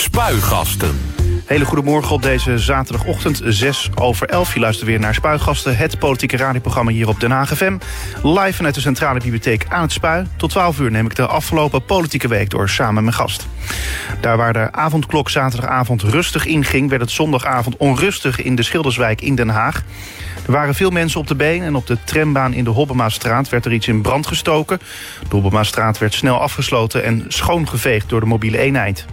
Spuigasten. Hele goedemorgen op deze zaterdagochtend, 6 over 11. Je luistert weer naar Spuigasten, het politieke radioprogramma hier op Den Haag FM. Live vanuit de Centrale Bibliotheek aan het Spui. Tot 12 uur neem ik de afgelopen politieke week door samen met mijn gast. Daar waar de avondklok zaterdagavond rustig inging... werd het zondagavond onrustig in de Schilderswijk in Den Haag. Er waren veel mensen op de been en op de trambaan in de Hobbemaastraat werd er iets in brand gestoken. De Hobbemaastraat werd snel afgesloten en schoongeveegd door de mobiele eenheid.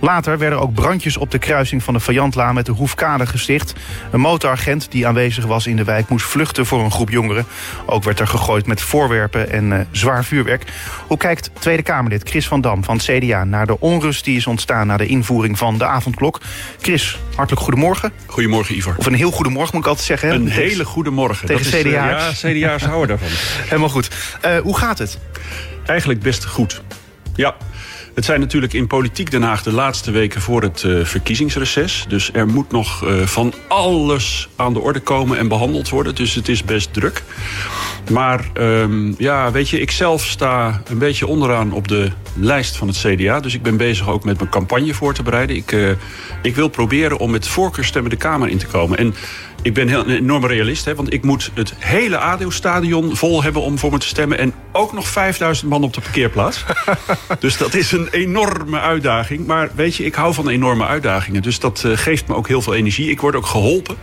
Later werden ook brandjes op de kruising van de Vajantlaan met de Hoefkade gesticht. Een motoragent die aanwezig was in de wijk moest vluchten voor een groep jongeren. Ook werd er gegooid met voorwerpen en uh, zwaar vuurwerk. Hoe kijkt Tweede Kamerlid Chris van Dam van het CDA naar de onrust die is ontstaan na de invoering van de avondklok? Chris, hartelijk goedemorgen. Goedemorgen Ivar. Of een heel goedemorgen moet ik altijd zeggen. Een hele goede morgen. Tegen dat CDA's. Is, uh, ja, CDA's houden daarvan. Helemaal goed. Uh, hoe gaat het? Eigenlijk best goed. Ja, het zijn natuurlijk in politiek Den Haag de laatste weken voor het uh, verkiezingsreces. Dus er moet nog uh, van alles aan de orde komen en behandeld worden. Dus het is best druk. Maar um, ja, weet je, ik zelf sta een beetje onderaan op de lijst van het CDA. Dus ik ben bezig ook met mijn campagne voor te bereiden. Ik, uh, ik wil proberen om met voorkeurstemmen de Kamer in te komen. En ik ben heel, een enorme realist, hè, want ik moet het hele ADO-stadion vol hebben om voor me te stemmen. En ook nog 5000 man op de parkeerplaats. dus dat is een enorme uitdaging. Maar weet je, ik hou van enorme uitdagingen. Dus dat uh, geeft me ook heel veel energie. Ik word ook geholpen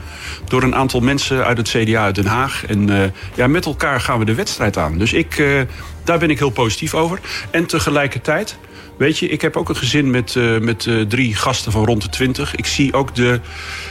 door een aantal mensen uit het CDA uit Den Haag. En uh, ja, met elkaar gaan we de wedstrijd aan. Dus ik, uh, daar ben ik heel positief over. En tegelijkertijd... Weet je, ik heb ook een gezin met, uh, met uh, drie gasten van rond de twintig. Ik zie ook de,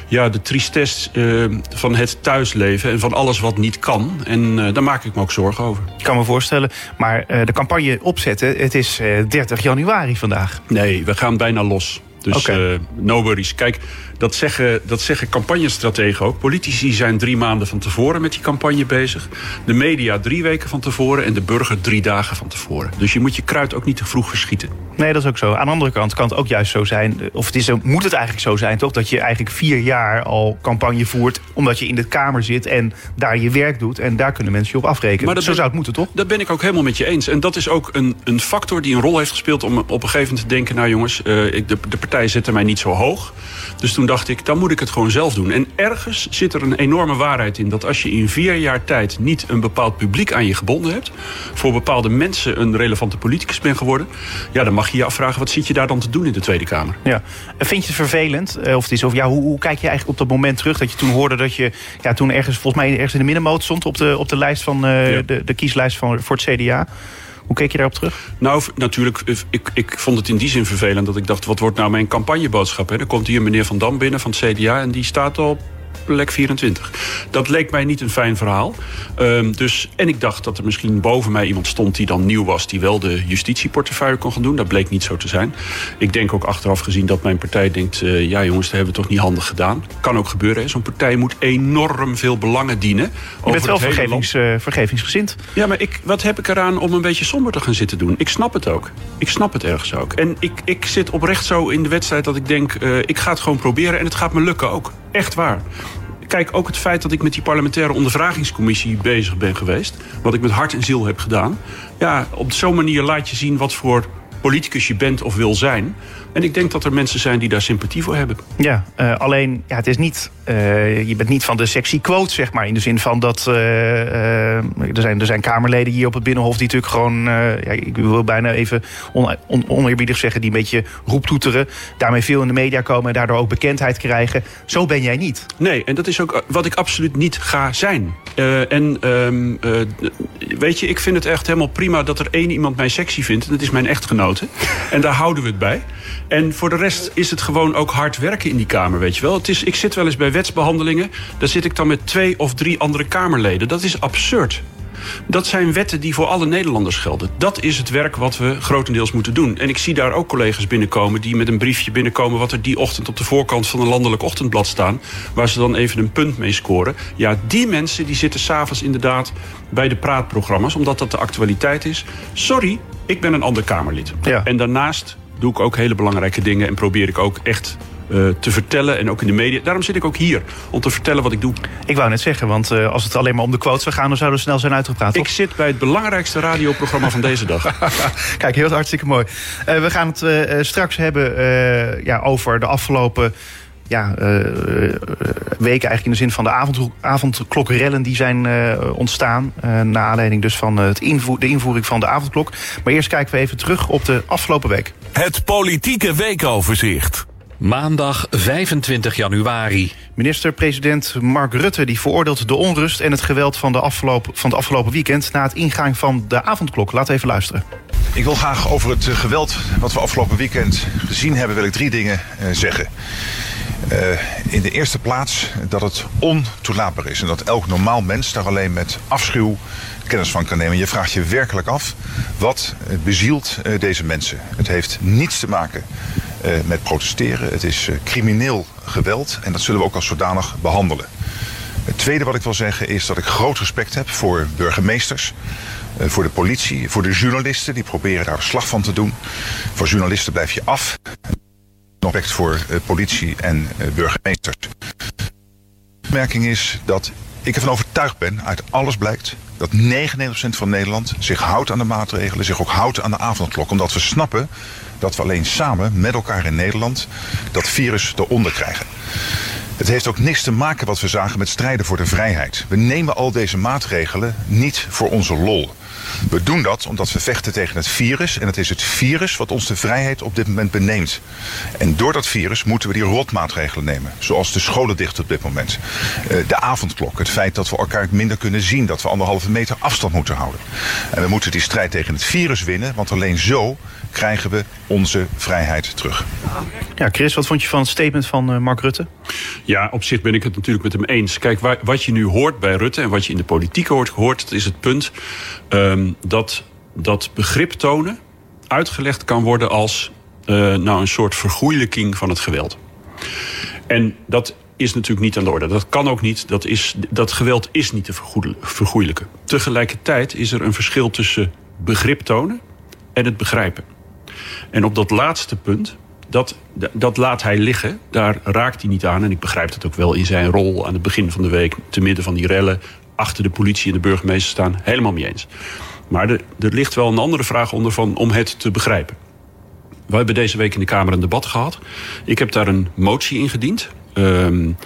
ja, de tristesse uh, van het thuisleven en van alles wat niet kan. En daar maak ik me ook zorgen over. Ik kan me voorstellen, maar de campagne opzetten, het is 30 januari vandaag. Nee, we gaan bijna los. Dus okay. no worries. Kijk, dat zeggen, dat zeggen campagnestrategen ook. Politici zijn drie maanden van tevoren met die campagne bezig. De media drie weken van tevoren. En de burger drie dagen van tevoren. Dus je moet je kruid ook niet te vroeg verschieten. Nee, dat is ook zo. Aan de andere kant kan het ook juist zo zijn. Of het is, moet het eigenlijk zo zijn, toch? Dat je eigenlijk vier jaar al campagne voert. Omdat je in de Kamer zit en daar je werk doet. En daar kunnen mensen je op afrekenen. Maar dat zo ben, zou het moeten, toch? Dat ben ik ook helemaal met je eens. En dat is ook een, een factor die een rol heeft gespeeld. Om op een gegeven moment te denken. Nou jongens, uh, ik, de, de partij zette mij niet zo hoog. Dus toen dacht ik, dan moet ik het gewoon zelf doen. En ergens zit er een enorme waarheid in. Dat als je in vier jaar tijd niet een bepaald publiek aan je gebonden hebt. Voor bepaalde mensen een relevante politicus bent geworden. Ja, dan mag je je afvragen, wat zit je daar dan te doen in de Tweede Kamer? Ja. Vind je het vervelend? Of het is, of ja, hoe, hoe kijk je eigenlijk op dat moment terug? Dat je toen hoorde dat je ja, toen ergens, volgens mij ergens in de middenmoot stond. Op de, op de lijst van uh, ja. de, de kieslijst van, voor het CDA. Hoe keek je daarop terug? Nou, natuurlijk, ik, ik vond het in die zin vervelend dat ik dacht... wat wordt nou mijn campagneboodschap? Hè? Er komt hier meneer Van Dam binnen van het CDA... en die staat op plek 24. Dat leek mij niet een fijn verhaal. Um, dus, en ik dacht dat er misschien boven mij iemand stond die dan nieuw was... die wel de justitieportefeuille kon gaan doen. Dat bleek niet zo te zijn. Ik denk ook achteraf gezien dat mijn partij denkt... Uh, ja jongens, dat hebben we toch niet handig gedaan. Kan ook gebeuren. Zo'n partij moet enorm veel belangen dienen. Je bent wel vergevings, uh, vergevingsgezind. Ja, maar ik, wat heb ik eraan om een beetje somber te gaan zitten doen? Ik snap het ook. Ik snap het ergens ook. En ik, ik zit oprecht zo in de wedstrijd dat ik denk... Uh, ik ga het gewoon proberen en het gaat me lukken ook. Echt waar kijk, ook het feit dat ik met die parlementaire ondervragingscommissie bezig ben geweest. Wat ik met hart en ziel heb gedaan. Ja, op zo'n manier laat je zien wat voor politicus je bent of wil zijn. En ik denk dat er mensen zijn die daar sympathie voor hebben. Ja, uh, alleen, ja, het is niet, uh, je bent niet van de sexy quote, zeg maar. In de zin van dat uh, er, zijn, er zijn Kamerleden hier op het Binnenhof die natuurlijk gewoon, ja, ik wil bijna even on, on, oneerbiedig zeggen, die een beetje roeptoeteren. Daarmee veel in de media komen en daardoor ook bekendheid krijgen. Zo ben jij niet. Nee, en dat is ook wat ik absoluut niet ga zijn. en um, weet je, ik vind het echt helemaal prima dat er één iemand mij sexy vindt. En dat is mijn echtgenote. en daar houden we het bij. En voor de rest is het gewoon ook hard werken in die Kamer, weet je wel. Het is, ik zit wel eens bij wetsbehandelingen. Daar zit ik dan met twee of drie andere Kamerleden. Dat is absurd. Dat zijn wetten die voor alle Nederlanders gelden. Dat is het werk wat we grotendeels moeten doen. En ik zie daar ook collega's binnenkomen die met een briefje binnenkomen... wat er die ochtend op de voorkant van een landelijk ochtendblad staan... waar ze dan even een punt mee scoren. Ja, die mensen die zitten s'avonds inderdaad bij de praatprogramma's... omdat dat de actualiteit is. Sorry, ik ben een ander Kamerlid. Ja. En daarnaast doe ik ook hele belangrijke dingen... en probeer ik ook echt te vertellen. En ook in de media. Daarom zit ik ook hier, om te vertellen wat ik doe. Ik wou net zeggen, want als het alleen maar om de quotes zou gaan... dan zouden we snel zijn uitgepraat. Ik zit bij het belangrijkste radioprogramma van deze dag. Kijk, heel hartstikke mooi. we gaan het straks hebben ja, over de afgelopen ja, weken eigenlijk in de zin van de avond, avondklokrellen die zijn ontstaan. Naar aanleiding dus van het invoer, de invoering van de avondklok. Maar eerst kijken we even terug op de afgelopen week. Het politieke weekoverzicht. Maandag 25 januari. Minister-president Mark Rutte die veroordeelt de onrust en het geweld van, de afgelopen, van het afgelopen weekend na het ingaan van de avondklok. Laat even luisteren. Ik wil graag over het geweld wat we afgelopen weekend gezien hebben, wil ik drie dingen zeggen. Uh, in de eerste plaats dat het ontoelaatbaar is. En dat elk normaal mens daar alleen met afschuw kennis van kan nemen. Je vraagt je werkelijk af wat bezielt uh, deze mensen. Het heeft niets te maken uh, met protesteren. Het is crimineel geweld en dat zullen we ook als zodanig behandelen. Het tweede wat ik wil zeggen is dat ik groot respect heb voor burgemeesters. Voor de politie, voor de journalisten die proberen daar slag van te doen. Voor journalisten blijf je af respect voor politie en burgemeesters. De opmerking is dat ik ervan overtuigd ben, uit alles blijkt, dat 99% van Nederland zich houdt aan de maatregelen, zich ook houdt aan de avondklok. Omdat we snappen dat we alleen samen met elkaar in Nederland dat virus eronder krijgen. Het heeft ook niks te maken wat we zagen met strijden voor de vrijheid. We nemen al deze maatregelen niet voor onze lol. We doen dat omdat we vechten tegen het virus. En het is het virus wat ons de vrijheid op dit moment beneemt. En door dat virus moeten we die rotmaatregelen nemen. Zoals de scholen dicht op dit moment. Uh, de avondklok. Het feit dat we elkaar minder kunnen zien. Dat we anderhalve meter afstand moeten houden. En we moeten die strijd tegen het virus winnen. Want alleen zo krijgen we onze vrijheid terug. Ja, Chris, wat vond je van het statement van uh, Mark Rutte? Ja, op zich ben ik het natuurlijk met hem eens. Kijk, wat je nu hoort bij Rutte en wat je in de politiek hoort, hoort dat is het punt um, dat, dat begrip tonen uitgelegd kan worden als uh, nou, een soort vergoeilijking van het geweld. En dat is natuurlijk niet aan de orde. Dat kan ook niet. Dat, is, dat geweld is niet te vergoeilijken. Tegelijkertijd is er een verschil tussen begrip tonen en het begrijpen. En op dat laatste punt, dat, dat laat hij liggen. Daar raakt hij niet aan. En ik begrijp het ook wel in zijn rol aan het begin van de week... te midden van die rellen, achter de politie en de burgemeester staan. Helemaal mee eens. Maar er, er ligt wel een andere vraag onder van, om het te begrijpen. We hebben deze week in de Kamer een debat gehad. Ik heb daar een motie ingediend. Um,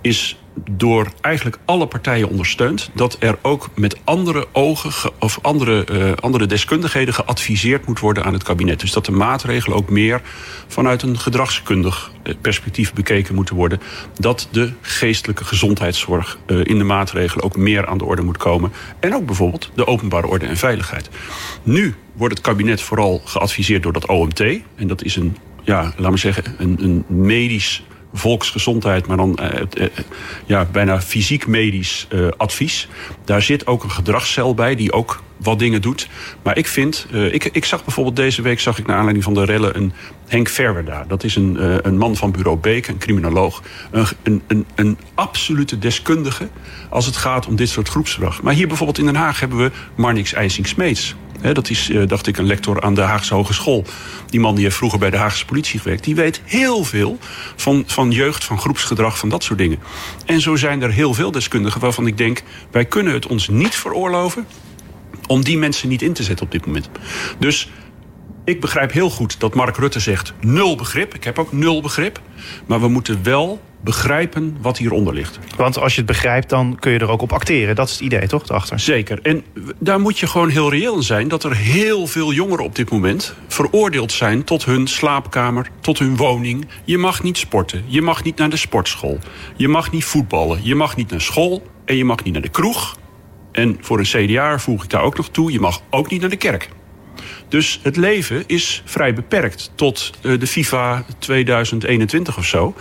is door eigenlijk alle partijen ondersteund dat er ook met andere ogen of andere, uh, andere deskundigheden geadviseerd moet worden aan het kabinet. Dus dat de maatregelen ook meer vanuit een gedragskundig eh, perspectief bekeken moeten worden. Dat de geestelijke gezondheidszorg uh, in de maatregelen ook meer aan de orde moet komen. En ook bijvoorbeeld de openbare orde en veiligheid. Nu wordt het kabinet vooral geadviseerd door dat OMT. En dat is een, ja, laten we zeggen, een, een medisch volksgezondheid, maar dan uh, uh, ja, bijna fysiek-medisch uh, advies. Daar zit ook een gedragscel bij die ook wat dingen doet. Maar ik vind, ik, ik zag bijvoorbeeld deze week, zag ik naar aanleiding van de rellen, een Henk Verwerda. Dat is een, een man van bureau Beek, een criminoloog. Een, een, een, een absolute deskundige als het gaat om dit soort groepsgedrag. Maar hier bijvoorbeeld in Den Haag hebben we Marnix IJsing-Smeets dat is, uh, dacht ik, een lector aan de Haagse Hogeschool. Die man die heeft vroeger bij de Haagse politie gewerkt. Die weet heel veel van, van jeugd, van groepsgedrag, van dat soort dingen. En zo zijn er heel veel deskundigen waarvan ik denk... wij kunnen het ons niet veroorloven om die mensen niet in te zetten op dit moment. Dus ik begrijp heel goed dat Mark Rutte zegt nul begrip. Ik heb ook nul begrip. Maar we moeten wel begrijpen wat hieronder ligt. Want als je het begrijpt, dan kun je er ook op acteren. Dat is het idee, toch, erachter? Zeker. En daar moet je gewoon heel reëel in zijn... dat er heel veel jongeren op dit moment veroordeeld zijn... tot hun slaapkamer, tot hun woning. Je mag niet sporten, je mag niet naar de sportschool. Je mag niet voetballen, je mag niet naar school... en je mag niet naar de kroeg. En voor een CDA voeg ik daar ook nog toe... je mag ook niet naar de kerk. Dus het leven is vrij beperkt tot uh, de FIFA 2021 of zo.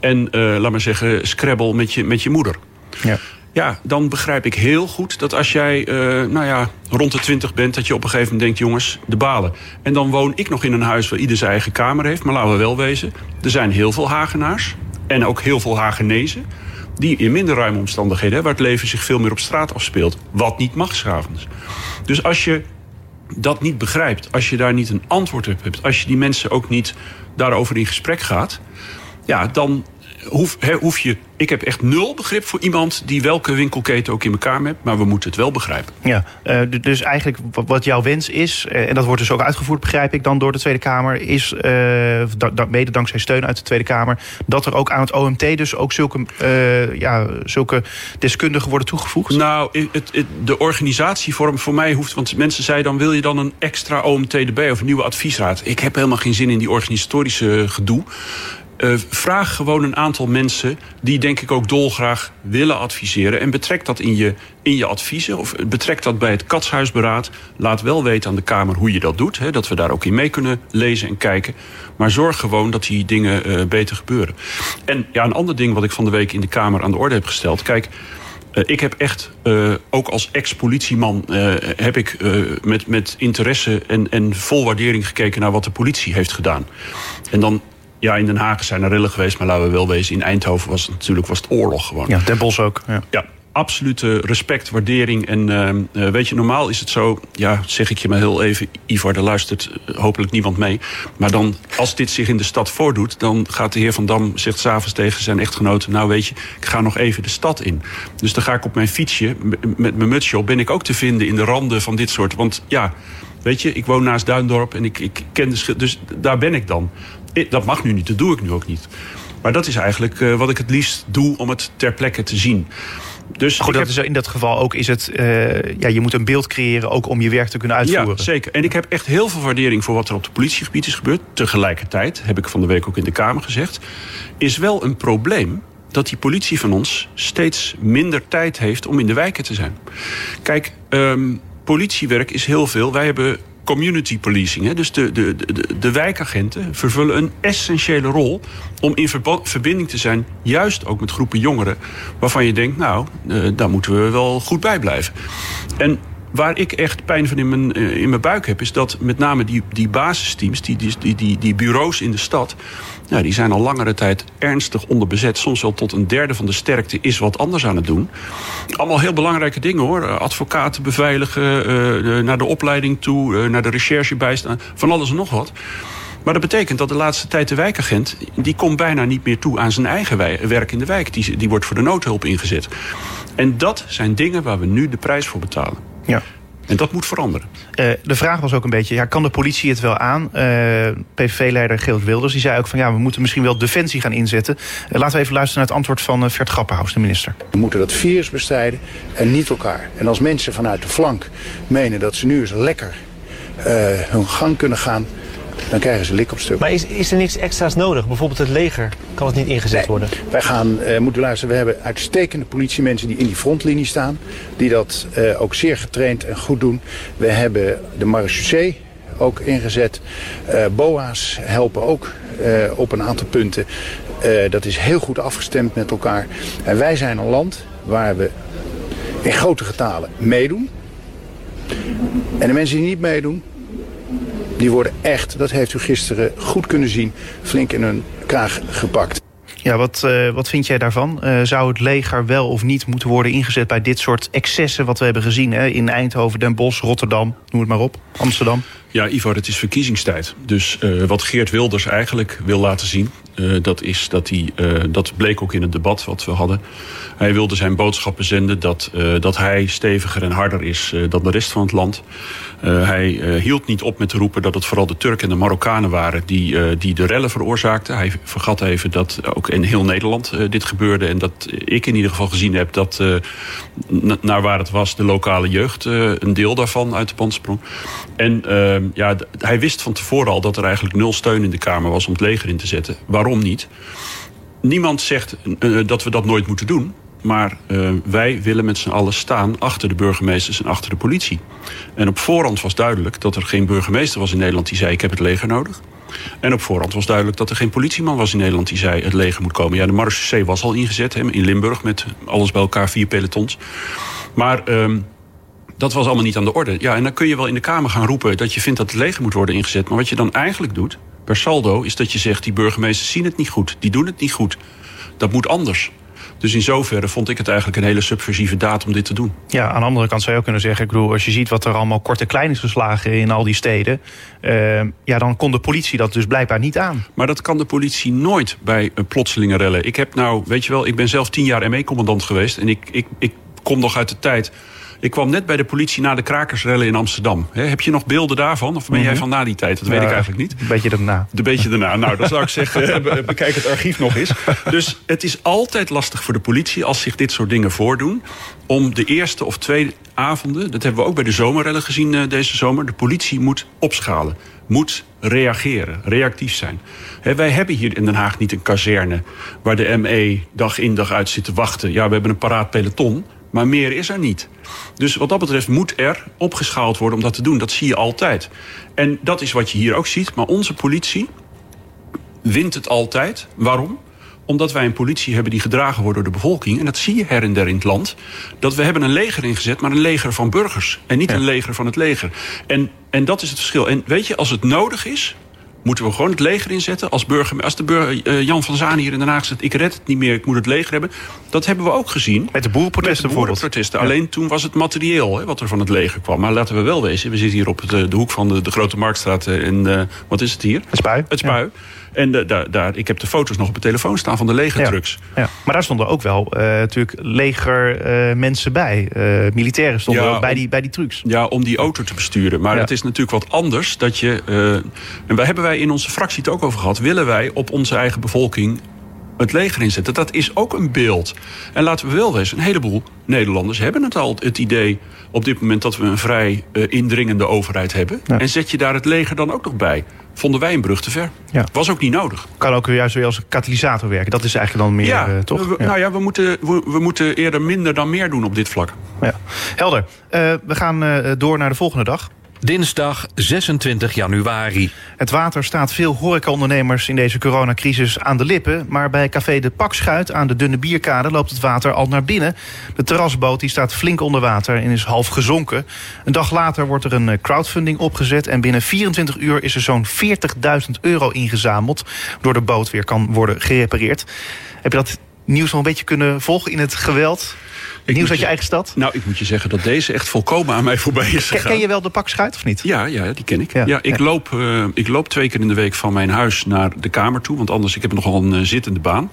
En uh, laat maar zeggen, Scrabble met je, met je moeder. Ja. Ja, dan begrijp ik heel goed dat als jij uh, nou ja, rond de 20 bent... dat je op een gegeven moment denkt, jongens, de balen. En dan woon ik nog in een huis waar ieder zijn eigen kamer heeft. Maar laten we wel wezen, er zijn heel veel Hagenaars. En ook heel veel Hagenezen die in minder ruime omstandigheden... Hè, waar het leven zich veel meer op straat afspeelt. Wat niet mag s'avonds. Dus als je dat niet begrijpt, als je daar niet een antwoord op hebt, als je die mensen ook niet daarover in gesprek gaat, ja, dan hoef, hoef je. Ik heb echt nul begrip voor iemand die welke winkelketen ook in elkaar hebt. Maar we moeten het wel begrijpen. Ja, uh, dus eigenlijk wat jouw wens is, uh, en dat wordt dus ook uitgevoerd, begrijp ik dan door de Tweede Kamer, is uh, da, da, mede dankzij steun uit de Tweede Kamer, dat er ook aan het OMT dus ook zulke, ja, zulke deskundigen worden toegevoegd? Nou, het, het, de organisatievorm voor mij hoeft. Want mensen zeiden dan wil je dan een extra OMT erbij of een nieuwe adviesraad. Ik heb helemaal geen zin in die organisatorische gedoe. Uh, vraag gewoon een aantal mensen die denk ik ook dolgraag willen adviseren. En betrek dat in je, in je adviezen. Of betrek dat bij het katshuisberaad. Laat wel weten aan de Kamer hoe je dat doet. Hè, dat we daar ook in mee kunnen lezen en kijken. Maar zorg gewoon dat die dingen uh, beter gebeuren. En ja, een ander ding wat ik van de week in de Kamer aan de orde heb gesteld. Kijk. Uh, ik heb echt, ook als ex-politieman, heb ik met, met interesse en, en vol waardering gekeken naar wat de politie heeft gedaan. En dan ja, in Den Haag zijn er rillen geweest, maar laten we wel wezen, in Eindhoven was het natuurlijk was het oorlog gewoon. Ja, Den Bosch ook. Ja, ja absolute respect, waardering. En uh, weet je, normaal is het zo, ja, zeg ik je maar heel even, Ivar, daar luistert uh, hopelijk niemand mee. Maar dan, als dit zich in de stad voordoet, dan gaat de heer Van Dam, zegt s'avonds tegen zijn echtgenoten, nou weet je, ik ga nog even de stad in. Dus dan ga ik op mijn fietsje, met mijn mutsje op, ben ik ook te vinden in de randen van dit soort. Want ja, weet je, ik woon naast Duindorp en ik, ik ken de dus daar ben ik dan dat mag nu niet, dat doe ik nu ook niet. Maar dat is eigenlijk uh, wat ik het liefst doe om het ter plekke te zien. Dus Goed, dat is, in dat geval ook is het, uh, ja, je moet een beeld creëren ook om je werk te kunnen uitvoeren. Ja, zeker. En ik heb echt heel veel waardering voor wat er op het politiegebied is gebeurd. Tegelijkertijd, heb ik van de week ook in de Kamer gezegd, is wel een probleem dat die politie van ons steeds minder tijd heeft om in de wijken te zijn. Kijk, um, politiewerk is heel veel. Wij hebben community policing. Hè? Dus de, de, de, de wijkagenten vervullen een essentiële rol om in verbinding te zijn, juist ook met groepen jongeren, waarvan je denkt, nou, uh, daar moeten we wel goed bij blijven. En waar ik echt pijn van in mijn, uh, in mijn buik heb, is dat met name die, die basisteams, die, die, die, die bureaus in de stad, nou, die zijn al langere tijd ernstig onderbezet. Soms wel tot een derde van de sterkte is wat anders aan het doen. Allemaal heel belangrijke dingen hoor. Advocaten beveiligen, uh, naar de opleiding toe, naar de recherche bijstaan. Van alles en nog wat. Maar dat betekent dat de laatste tijd de wijkagent... die komt bijna niet meer toe aan zijn eigen werk in de wijk. Die, die wordt voor de noodhulp ingezet. En dat zijn dingen waar we nu de prijs voor betalen. Ja. En dat moet veranderen. Uh, de vraag was ook een beetje, ja, kan de politie het wel aan? Uh, PVV-leider Geert Wilders die zei ook van... ja, we moeten misschien wel defensie gaan inzetten. Uh, laten we even luisteren naar het antwoord van Vert Grappenhaus, de minister. We moeten dat virus bestrijden en niet elkaar. En als mensen vanuit de flank menen dat ze nu eens lekker hun gang kunnen gaan dan krijgen ze lik op stuk. Maar is, is er niks extra's nodig? Bijvoorbeeld het leger, kan het niet ingezet nee. worden? Wij gaan, uh, moeten luisteren, we hebben uitstekende politiemensen die in die frontlinie staan. Die dat uh, ook zeer getraind en goed doen. We hebben de marechaussee ook ingezet. Uh, BOA's helpen ook op een aantal punten. dat is heel goed afgestemd met elkaar. En wij zijn een land waar we in grote getalen meedoen. En de mensen die niet meedoen, die worden echt, dat heeft u gisteren goed kunnen zien, flink in hun kraag gepakt. Ja, wat, uh, wat vind jij daarvan? Uh, zou het leger wel of niet moeten worden ingezet bij dit soort excessen wat we hebben gezien hè? in Eindhoven, Den Bosch, Rotterdam, noem het maar op, Amsterdam? Ja, Ivar, het is verkiezingstijd. Dus uh, wat Geert Wilders eigenlijk wil laten zien, dat is dat hij, dat bleek ook in het debat wat we hadden. Hij wilde zijn boodschappen zenden dat, dat hij steviger en harder is dan de rest van het land. Hij hield niet op met te roepen dat het vooral de Turken en de Marokkanen waren die, die de rellen veroorzaakten. Hij vergat even dat ook in heel Nederland dit gebeurde. En dat ik in ieder geval gezien heb dat naar waar het was de lokale jeugd een deel daarvan uit de band sprong. En ehm, ja, hij wist van tevoren al dat er eigenlijk nul steun in de Kamer was om het leger in te zetten. Waarom niet? Niemand zegt dat we dat nooit moeten doen. Maar uh, wij willen met z'n allen staan achter de burgemeesters en achter de politie. En op voorhand was duidelijk dat er geen burgemeester was in Nederland die zei: Ik heb het leger nodig. En op voorhand was duidelijk dat er geen politieman was in Nederland die zei: Het leger moet komen. Ja, de Marche was al ingezet in Limburg met alles bij elkaar, vier pelotons. Maar. Um, dat was allemaal niet aan de orde. Ja, en dan kun je wel in de Kamer gaan roepen dat je vindt dat het leger moet worden ingezet. Maar wat je dan eigenlijk doet, per saldo, is dat je zegt: die burgemeesters zien het niet goed, die doen het niet goed. Dat moet anders. Dus in zoverre vond ik het eigenlijk een hele subversieve daad om dit te doen. Ja, aan de andere kant zou je ook kunnen zeggen... ik bedoel, als je ziet wat er allemaal kort en klein is geslagen in al die steden... Uh, ja, dan kon de politie dat dus blijkbaar niet aan. Maar dat kan de politie nooit bij een plotselinge rellen. Ik heb nou, weet je wel, ik ben zelf tien jaar ME-commandant geweest... en ik, ik, ik kom nog uit de tijd ik kwam net bij de politie na de krakersrellen in Amsterdam. heb je nog beelden daarvan? Of ben jij mhm. van na die tijd? Dat weet ik eigenlijk niet. Een beetje daarna. Een beetje daarna. Nou, dan zou ik zeggen, bekijk het archief nog eens. Dus het is altijd lastig voor de politie als zich dit soort dingen voordoen... om de eerste of tweede avonden, dat hebben we ook bij de zomerrellen gezien uh, deze zomer... de politie moet opschalen, moet reageren, reactief zijn. wij hebben hier in Den Haag niet een kazerne... waar de ME dag in dag uit zit te wachten. Ja, we hebben een paraat peloton... Maar meer is er niet. Dus wat dat betreft moet er opgeschaald worden om dat te doen. Dat zie je altijd. En dat is wat je hier ook ziet. Maar onze politie wint het altijd. Waarom? Omdat wij een politie hebben die gedragen wordt door de bevolking. En dat zie je her en der in het land. Dat we hebben een leger ingezet, maar een leger van burgers. En niet een leger van het leger. En, en dat is het verschil. En weet je, als het nodig is, moeten we gewoon het leger inzetten. Als, burger, als de burger, uh, Jan van Zaan hier in Den Haag zegt... ik red het niet meer, ik moet het leger hebben. Dat hebben we ook gezien. Met de boerenprotesten Met de boerenprotesten. Alleen toen was het materieel hè, wat er van het leger kwam. Maar laten we wel wezen, we zitten hier op de, de hoek van de, de Grote Marktstraat... in, uh, wat is het hier? Het Spui. Het Spui. En daar, daar, ik heb de foto's nog op de telefoon staan van de legertrucks. Ja, ja. Maar daar stonden ook wel uh, natuurlijk leger uh, mensen bij. Uh, militairen stonden ja, bij, die, bij die trucks. Ja, om die auto te besturen. Maar het is natuurlijk wat anders dat je... en daar hebben wij in onze fractie het ook over gehad. Willen wij op onze eigen bevolking het leger inzetten. Dat is ook een beeld. En laten we wel wezen, een heleboel Nederlanders hebben het al het idee op dit moment dat we een vrij uh, indringende overheid hebben. En zet je daar het leger dan ook nog bij? Vonden wij een brug te ver. Ja. Was ook niet nodig. Kan ook juist weer als katalysator werken. Dat is eigenlijk dan meer, ja, uh, toch? We, Nou ja, we moeten, we, we, moeten eerder minder dan meer doen op dit vlak. Ja. Helder. Uh, we gaan door naar de volgende dag. Dinsdag 26 januari. Het water staat veel horecaondernemers in deze coronacrisis aan de lippen. Maar bij café De Pakschuit aan de Dunne Bierkade loopt het water al naar binnen. De terrasboot die staat flink onder water en is half gezonken. Een dag later wordt er een eh, crowdfunding opgezet. En binnen 24 uur is er zo'n 40.000 euro ingezameld. Door de boot weer kan worden gerepareerd. Heb je dat nieuws nog een beetje kunnen volgen in het geweld? Ik Nieuws uit je, eigen stad? Nou, ik moet je zeggen dat deze echt volkomen aan mij voorbij is gegaan. Ken je wel de pakschuit of niet? Ja, ja die ken ik. Ja, ik, Loop, uh, ik loop twee keer in de week van mijn huis naar de kamer toe. Want anders, ik heb nogal een uh, zittende baan.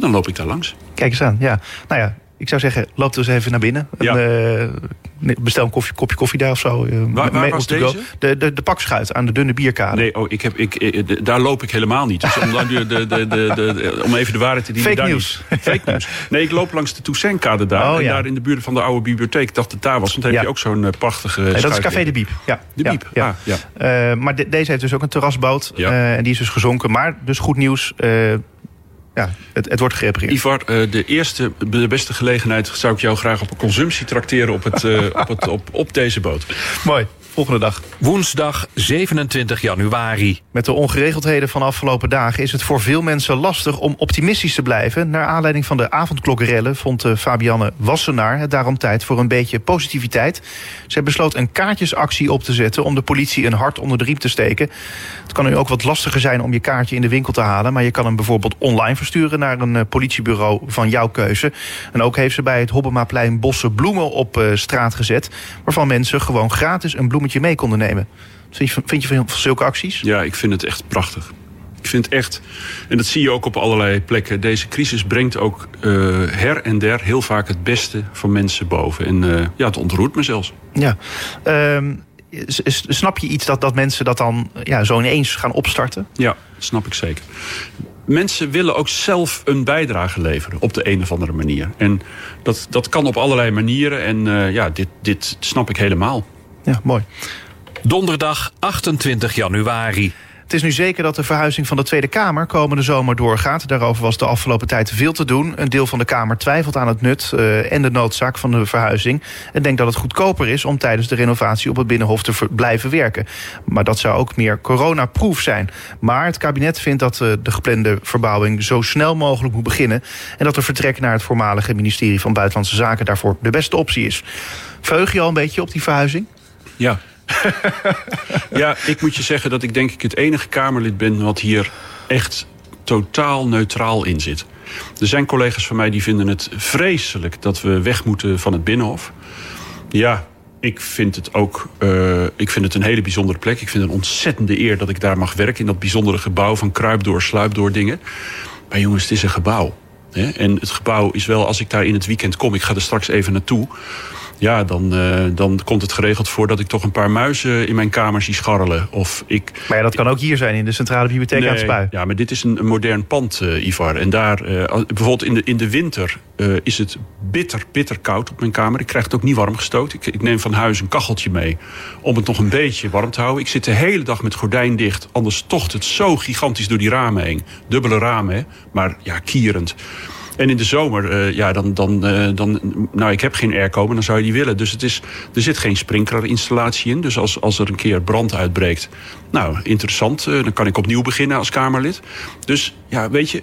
Dan loop ik daar langs. Kijk eens aan, ja. Nou ja, ik zou zeggen, loop dus even naar binnen. Ja. En, uh, bestel een koffie, kopje koffie daar of zo. Uh, waar, waar was deze? De, de, de pakschuit aan de dunne bierkade. Nee, oh, ik heb, ik, de, daar loop ik helemaal niet. Dus om, de, de, de, om even de waarheid te dienen. Fake nieuws. Fake nieuws. Nee, ik loop langs de Toussaintkade daar. Oh, en daar in de buurt van de oude bibliotheek. Ik dacht dat daar was. Want dan heb je ook zo'n prachtige nee, Dat is Café de Biep. Ja. De Biep, ja. Ah, ja. Uh, maar deze heeft dus ook een terrasboot. en die is dus gezonken. Maar dus goed nieuws ja, het, het wordt gerepareerd. Ivar, uh, de eerste, de beste gelegenheid zou ik jou graag op een consumptie trakteren op, het, uh, op, het, op, op deze boot. Mooi volgende dag. Woensdag 27 januari. Met de ongeregeldheden van de afgelopen dagen is het voor veel mensen lastig om optimistisch te blijven. Naar aanleiding van de avondklokkerellen vond eh, Fabianne Wassenaar het daarom tijd voor een beetje positiviteit. Zij besloot een kaartjesactie op te zetten om de politie een hart onder de riem te steken. Het kan nu ook wat lastiger zijn om je kaartje in de winkel te halen, maar je kan hem bijvoorbeeld online versturen naar een eh, politiebureau van jouw keuze. En ook heeft ze bij het Hobbemaplein bossen bloemen op uh, straat gezet, waarvan mensen gewoon gratis een bloemetje je mee konden nemen. Vind je, vind je van zulke acties? Ja, ik vind het echt prachtig. Ik vind echt, en dat zie je ook op allerlei plekken... deze crisis brengt ook uh, her en der heel vaak het beste van mensen boven. En uh, ja, het ontroert me zelfs. Ja, um, snap je iets dat, dat mensen dat dan ja, zo ineens gaan opstarten? Ja, snap ik zeker. Mensen willen ook zelf een bijdrage leveren op de een of andere manier. En dat, dat kan op allerlei manieren. En uh, ja, dit, dit snap ik helemaal. Ja, mooi. Donderdag 28 januari. Het is nu zeker dat de verhuizing van de Tweede Kamer komende zomer doorgaat. Daarover was de afgelopen tijd veel te doen. Een deel van de Kamer twijfelt aan het nut uh, en de noodzaak van de verhuizing. En denkt dat het goedkoper is om tijdens de renovatie op het Binnenhof te blijven werken. Maar dat zou ook meer coronaproof zijn. Maar het kabinet vindt dat uh, de geplande verbouwing zo snel mogelijk moet beginnen. En dat er vertrek naar het voormalige ministerie van Buitenlandse Zaken daarvoor de beste optie is. Verheug je al een beetje op die verhuizing? Ja. ja, ik moet je zeggen dat ik denk ik het enige Kamerlid ben wat hier echt totaal neutraal in zit. Er zijn collega's van mij die vinden het vreselijk dat we weg moeten van het Binnenhof. Ja, ik vind het ook uh, ik vind het een hele bijzondere plek. Ik vind het een ontzettende eer dat ik daar mag werken. In dat bijzondere gebouw van kruipdoor, sluipdoor dingen. Maar jongens, het is een gebouw. Hè? En het gebouw is wel, als ik daar in het weekend kom... ik ga er straks even naartoe ja, dan, uh, dan komt het geregeld voor dat ik toch een paar muizen in mijn kamer zie scharrelen. Of ik, maar ja, dat kan ook hier zijn in de Centrale Bibliotheek nee, aan het Spui. Ja, maar dit is een, een modern pand, uh, Ivar. En daar, uh, bijvoorbeeld in de, in de winter is het bitter, bitter koud op mijn kamer. Ik krijg het ook niet warm gestoten. Ik, ik, neem van huis een kacheltje mee om het nog een beetje warm te houden. Ik zit de hele dag met gordijn dicht. Anders tocht het zo gigantisch door die ramen heen. Dubbele ramen, hè? maar ja, kierend. En in de zomer, uh, ja, dan, dan, uh, dan. Nou, ik heb geen airco, dan zou je die willen. Dus het is, er zit geen sprinklerinstallatie in. Dus als, als er een keer brand uitbreekt. Nou, interessant. Uh, dan kan ik opnieuw beginnen als Kamerlid. Dus ja, weet je.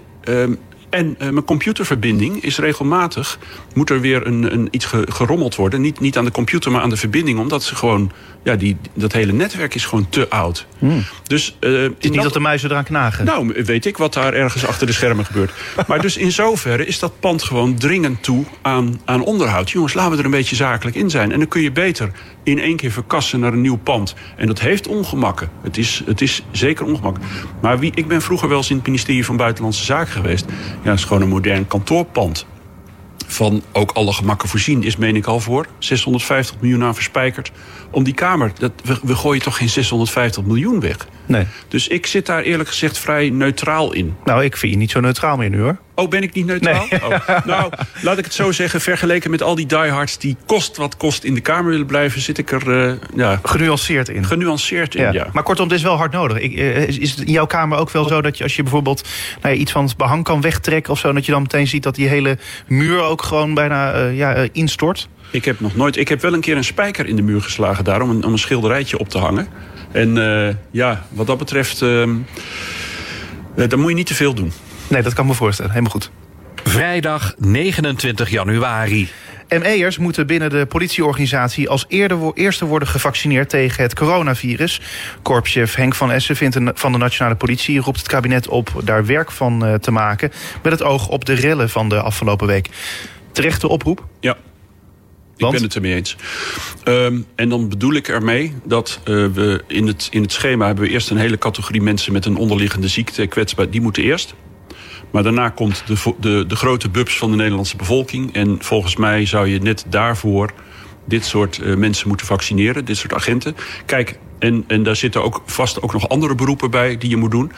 En uh, mijn computerverbinding is regelmatig... moet er weer een, een, iets ge, gerommeld worden. Niet, niet aan de computer, maar aan de verbinding. Omdat ze gewoon... Ja, die, dat hele netwerk is gewoon te oud. Hmm. Dus, uh, het is niet dat de muizen eraan knagen? Nou, weet ik wat daar ergens achter de schermen gebeurt. Maar dus in zoverre is dat pand gewoon dringend toe aan, aan onderhoud. Jongens, laten we er een beetje zakelijk in zijn. En dan kun je beter in één keer verkassen naar een nieuw pand. En dat heeft ongemakken. Het is, het is zeker ongemak. Maar wie, ik ben vroeger wel eens in het ministerie van Buitenlandse Zaken geweest. Ja, het is gewoon een modern kantoorpand. Van ook alle gemakken voorzien is, meen ik al voor. 650 miljoen aan verspijkerd. Om die Kamer, dat, we, we gooien toch geen 650 miljoen weg? Nee. Dus ik zit daar eerlijk gezegd vrij neutraal in. Nou, ik vind je niet zo neutraal meer nu hoor. Oh, ben ik niet neutraal? Nee. Oh. Nou, laat ik het zo zeggen. Vergeleken met al die diehards die kost wat kost in de Kamer willen blijven... zit ik er uh, ja, genuanceerd in. Genuanceerd in, ja. ja. Maar kortom, het is wel hard nodig. Ik, uh, is het in jouw Kamer ook wel zo dat je als je bijvoorbeeld nou ja, iets van het behang kan wegtrekken... of zo, dat je dan meteen ziet dat die hele muur ook gewoon bijna uh, ja, instort? Ik heb nog nooit... Ik heb wel een keer een spijker in de muur geslagen daar... om een, om een schilderijtje op te hangen. En uh, ja, wat dat betreft... Uh, dan moet je niet te veel doen. Nee, dat kan me voorstellen. Helemaal goed. Vrijdag 29 januari. ME'ers moeten binnen de politieorganisatie als eerder, eerste worden gevaccineerd tegen het coronavirus. Korpschef Henk van Essen vindt een, van de nationale politie roept het kabinet op daar werk van uh, te maken. Met het oog op de rellen van de afgelopen week. Terechte oproep? Ja. Ik ben het ermee eens. Um, en dan bedoel ik ermee dat uh, we in het, in het schema hebben we eerst een hele categorie mensen met een onderliggende ziekte, kwetsbaar, die moeten eerst. Maar daarna komt de, de, de grote bubs van de Nederlandse bevolking. En volgens mij zou je net daarvoor dit soort uh, mensen moeten vaccineren, dit soort agenten. Kijk, en, en daar zitten ook vast ook nog andere beroepen bij die je moet doen.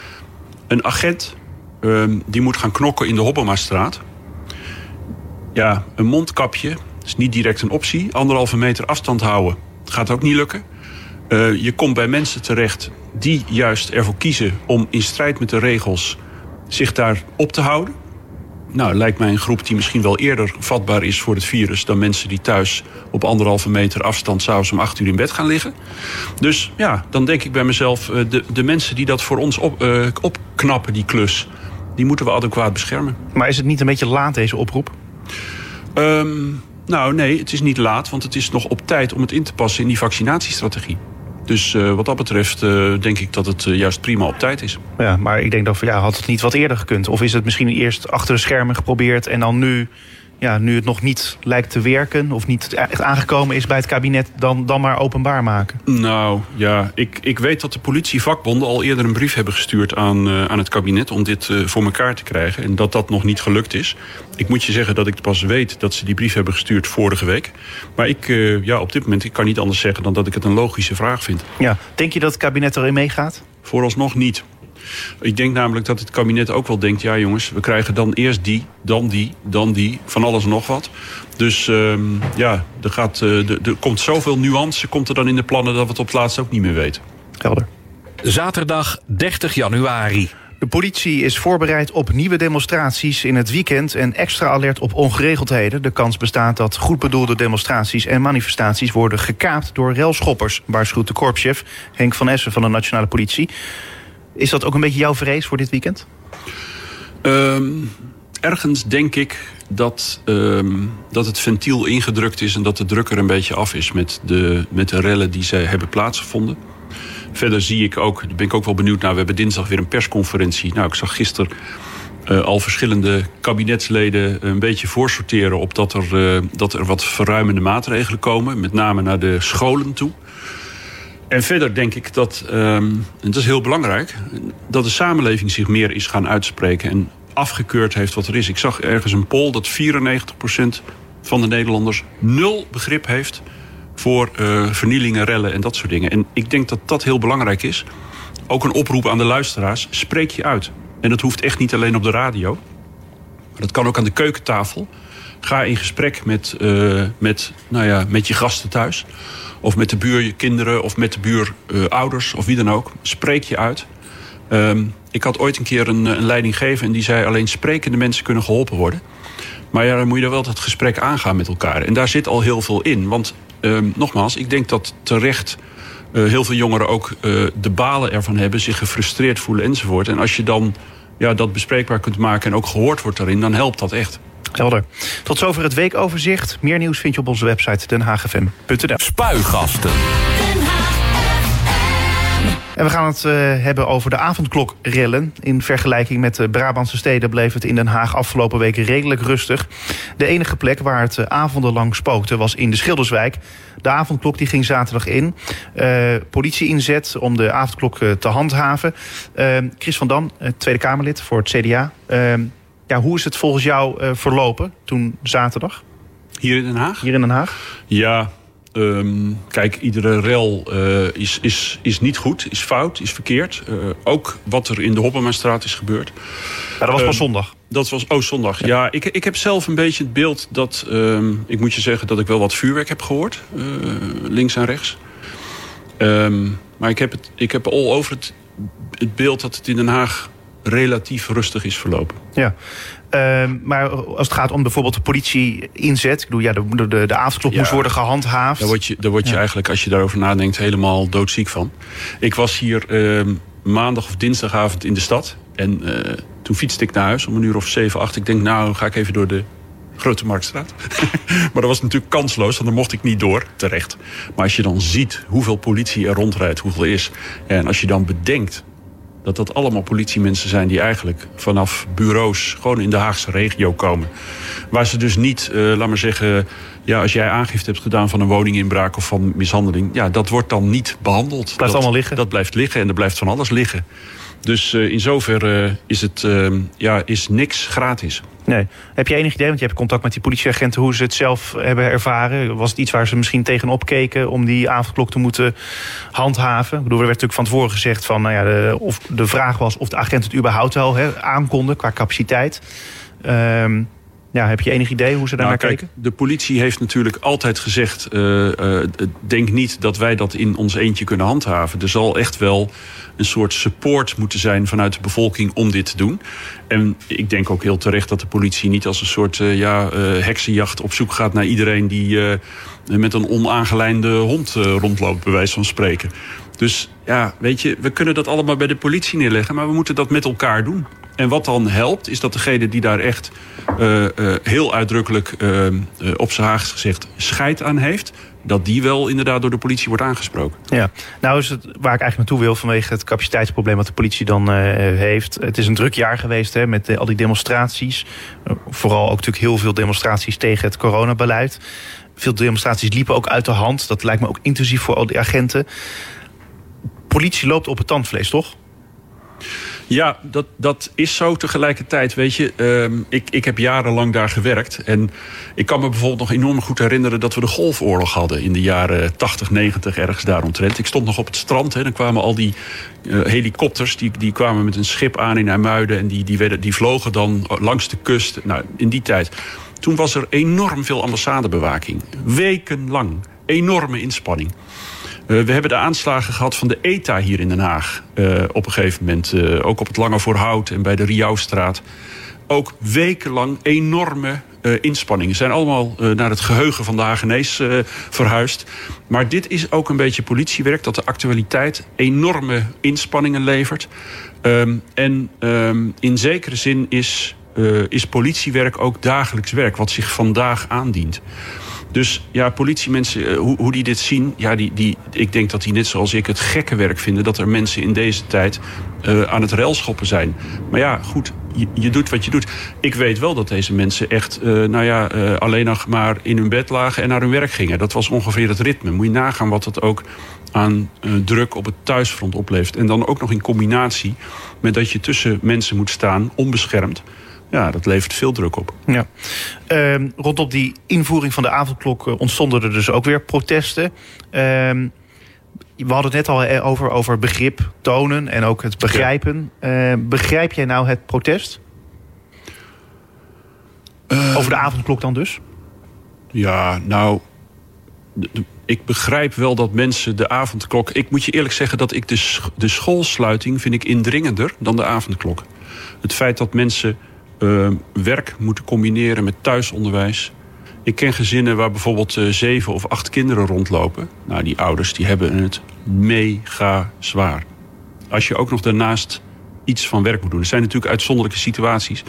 Een agent um, die moet gaan knokken in de Hobbemastraat. Ja, een mondkapje is niet direct een optie. Anderhalve meter afstand houden gaat ook niet lukken. Uh, je komt bij mensen terecht die juist ervoor kiezen om in strijd met de regels zich daar op te houden. Nou, lijkt mij een groep die misschien wel eerder vatbaar is voor het virus dan mensen die thuis op anderhalve meter afstand s'avonds om acht uur in bed gaan liggen. Dus ja, dan denk ik bij mezelf, uh, de, de mensen die dat voor ons op, uh, opknappen, die klus, die moeten we adequaat beschermen. Maar is het niet een beetje laat, deze oproep? Um, nou, nee, het is niet laat, want het is nog op tijd om het in te passen in die vaccinatiestrategie. Dus uh, wat dat betreft uh, denk ik dat het uh, juist prima op tijd is. Ja, maar ik denk dat ja, had het niet wat eerder gekund? Of is het misschien eerst achter de schermen geprobeerd en dan nu, ja, nu het nog niet lijkt te werken of niet echt aangekomen is bij het kabinet, dan, dan maar openbaar maken? Nou ja, ik, ik weet dat de politievakbonden al eerder een brief hebben gestuurd aan, aan het kabinet om dit voor elkaar te krijgen. En dat dat nog niet gelukt is. Ik moet je zeggen dat ik pas weet dat ze die brief hebben gestuurd vorige week. Maar ik, uh, ja, op dit moment ik kan niet anders zeggen dan dat ik het een logische vraag vind. Ja. Denk je dat het kabinet erin meegaat? Vooralsnog niet. Ik denk namelijk dat het kabinet ook wel denkt... ja jongens, we krijgen dan eerst die, dan die, dan die, van alles en nog wat. Dus um, ja, er, gaat, uh, er, er komt zoveel nuance komt er dan in de plannen... dat we het op het laatst ook niet meer weten. Helder. Zaterdag 30 januari. De politie is voorbereid op nieuwe demonstraties in het weekend en extra alert op ongeregeldheden. De kans bestaat dat goed bedoelde demonstraties en manifestaties worden gekaapt door relschoppers, waarschuwt de korpschef Henk van Essen van de Nationale Politie. Is dat ook een beetje jouw vrees voor dit weekend? Um, ergens denk ik dat, um, dat het ventiel ingedrukt is en dat de druk er een beetje af is met de, met de rellen die zij hebben plaatsgevonden. Verder zie ik ook, daar ben ik ook wel benieuwd naar. We hebben dinsdag weer een persconferentie. Nou, ik zag gisteren uh, al verschillende kabinetsleden een beetje voorsorteren op dat er, uh, dat er wat verruimende maatregelen komen. Met name naar de scholen toe. En verder denk ik dat, um, en dat is heel belangrijk, dat de samenleving zich meer is gaan uitspreken en afgekeurd heeft wat er is. Ik zag ergens een poll dat 94% van de Nederlanders nul begrip heeft voor uh, vernielingen, rellen en dat soort dingen. En ik denk dat dat heel belangrijk is. Ook een oproep aan de luisteraars: spreek je uit. En dat hoeft echt niet alleen op de radio. Maar dat kan ook aan de keukentafel. Ga in gesprek met, uh, met, nou ja, met je gasten thuis. Of met de buurkinderen of met de buurouders uh, of wie dan ook. Spreek je uit. Um, ik had ooit een keer een, een leidinggever en die zei... alleen sprekende mensen kunnen geholpen worden. Maar ja, dan moet je er wel het gesprek aangaan met elkaar. En daar zit al heel veel in. Want um, nogmaals, ik denk dat terecht... Uh, heel veel jongeren ook de balen ervan hebben, zich gefrustreerd voelen enzovoort. En als je dan ja, dat bespreekbaar kunt maken en ook gehoord wordt daarin, dan helpt dat echt. Helder. Tot zover het weekoverzicht. Meer nieuws vind je op onze website denhagfm.nl. Spuigasten. En we gaan het uh, hebben over de avondklokrellen. In vergelijking met de Brabantse steden bleef het in Den Haag afgelopen weken redelijk rustig. De enige plek waar het uh, avondenlang spookte was in de Schilderswijk. De avondklok die ging zaterdag in. Uh, politie inzet om de avondklok te handhaven. Chris van Dam, Tweede Kamerlid voor het CDA. Ja, hoe is het volgens jou verlopen toen zaterdag? Hier in Den Haag? Hier in Den Haag? Ja, Um, kijk, iedere rel uh, is, is, is niet goed, is fout, is verkeerd. Uh, ook wat er in de Hoppemastraat is gebeurd. Ja, dat was pas um, zondag. Dat was, oh, zondag. Ja, ja ik, ik heb zelf een beetje het beeld dat... Um, ik moet je zeggen dat ik wel wat vuurwerk heb gehoord. Uh, links en rechts. maar ik heb, het, ik heb all over het, het beeld dat het in Den Haag relatief rustig is verlopen. Ja, uh, maar als het gaat om bijvoorbeeld de politie inzet... Ik bedoel, ja, de, de, de avondklok ja, moest worden gehandhaafd. Daar word je, daar word je ja. eigenlijk, als je daarover nadenkt, helemaal doodziek van. Ik was hier uh, maandag of dinsdagavond in de stad. En uh, toen fietste ik naar huis om een uur of zeven, acht. Ik denk, nou, ga ik even door de Grote Marktstraat. maar dat was natuurlijk kansloos, want daar mocht ik niet door, terecht. Maar als je dan ziet hoeveel politie er rondrijdt, hoeveel er is... en als je dan bedenkt dat dat allemaal politiemensen zijn die eigenlijk vanaf bureaus gewoon in de Haagse regio komen. Waar ze dus niet, uh, laat maar zeggen, ja, als jij aangifte hebt gedaan van een woninginbraak of van mishandeling, ja, dat wordt dan niet behandeld. Blijft dat, allemaal liggen. Dat blijft liggen en er blijft van alles liggen. Dus uh, in zoverre is het uh, ja, is niks gratis. Nee. Heb je enig idee, want je hebt contact met die politieagenten... hoe ze het zelf hebben ervaren? Was het iets waar ze misschien tegenop keken... om die avondklok te moeten handhaven? Ik bedoel, er werd natuurlijk van tevoren gezegd... Van, nou ja, de, of de vraag was of de agent het überhaupt wel he, aankonden qua capaciteit. Um, ja, heb je enig idee hoe ze daar nou, naar keken? De politie heeft natuurlijk altijd gezegd... Uh, uh, denk niet dat wij dat in ons eentje kunnen handhaven. Er zal echt wel een soort support moeten zijn vanuit de bevolking om dit te doen. En ik denk ook heel terecht dat de politie niet als een soort uh, ja, heksenjacht op zoek gaat naar iedereen die met een onaangelijnde hond rondloopt, bij wijze van spreken. Dus ja, weet je, we kunnen dat allemaal bij de politie neerleggen, maar we moeten dat met elkaar doen. En wat dan helpt, is dat degene die daar echt uh, uh, heel uitdrukkelijk uh, op zijn Haags gezegd scheid aan heeft, dat die wel inderdaad door de politie wordt aangesproken. Ja, nou is het waar ik eigenlijk naartoe wil vanwege het capaciteitsprobleem wat de politie dan heeft. Het is een druk jaar geweest hè, met al die demonstraties. vooral ook natuurlijk heel veel demonstraties tegen het coronabeleid. Veel demonstraties liepen ook uit de hand. Dat lijkt me ook intensief voor al die agenten. Politie loopt op het tandvlees, toch? Ja, dat, dat is zo tegelijkertijd. Weet je, uh, ik, ik heb jarenlang daar gewerkt. En ik kan me bijvoorbeeld nog enorm goed herinneren... dat we de golfoorlog hadden in de jaren 80, 90, ergens daaromtrent. Ik stond nog op het strand. Hè, dan kwamen al die uh, helikopters... Die, die kwamen met een schip aan in IJmuiden... en die, die, werden, die vlogen dan langs de kust. Nou, in die tijd. Toen was er enorm veel ambassadebewaking. Wekenlang. Enorme inspanning. Uh, we hebben de aanslagen gehad van de ETA hier in Den Haag. Uh, op een gegeven moment. Uh, ook op het Lange Voorhout en bij de Riauwstraat. Ook wekenlang enorme inspanningen. Zijn allemaal naar het geheugen van de Hagenees verhuisd. Maar dit is ook een beetje politiewerk. Dat de actualiteit enorme inspanningen levert. Um, en um, in zekere zin is, is politiewerk ook dagelijks werk. Wat zich vandaag aandient. Dus ja, politiemensen, eh, hoe, hoe die dit zien... Ja, die, die, ik denk dat die net zoals ik het gekke werk vinden... dat er mensen in deze tijd uh, aan het railschoppen zijn. Maar ja, goed, je, je, doet wat je doet. Ik weet wel dat deze mensen echt uh, nou ja, alleen nog maar in hun bed lagen... en naar hun werk gingen. Dat was ongeveer het ritme. Moet je nagaan wat dat ook aan druk op het thuisfront oplevert. En dan ook nog in combinatie met dat je tussen mensen moet staan, onbeschermd. Ja, dat levert veel druk op. Ja. Uh, rondom die invoering van de avondklok uh, ontstonden er dus ook weer protesten. Uh, we hadden het net al over, over begrip tonen en ook het begrijpen. Ja. Uh, begrijp jij nou het protest? over de avondklok dan dus? Ja, nou, ik begrijp wel dat mensen de avondklok... Ik moet je eerlijk zeggen dat ik de, de schoolsluiting vind ik indringender dan de avondklok. Het feit dat mensen uh, werk moeten combineren met thuisonderwijs. Ik ken gezinnen waar bijvoorbeeld uh, zeven of acht kinderen rondlopen. Nou, die ouders die hebben het mega zwaar. Als je ook nog daarnaast iets van werk moet doen. Er zijn natuurlijk uitzonderlijke situaties.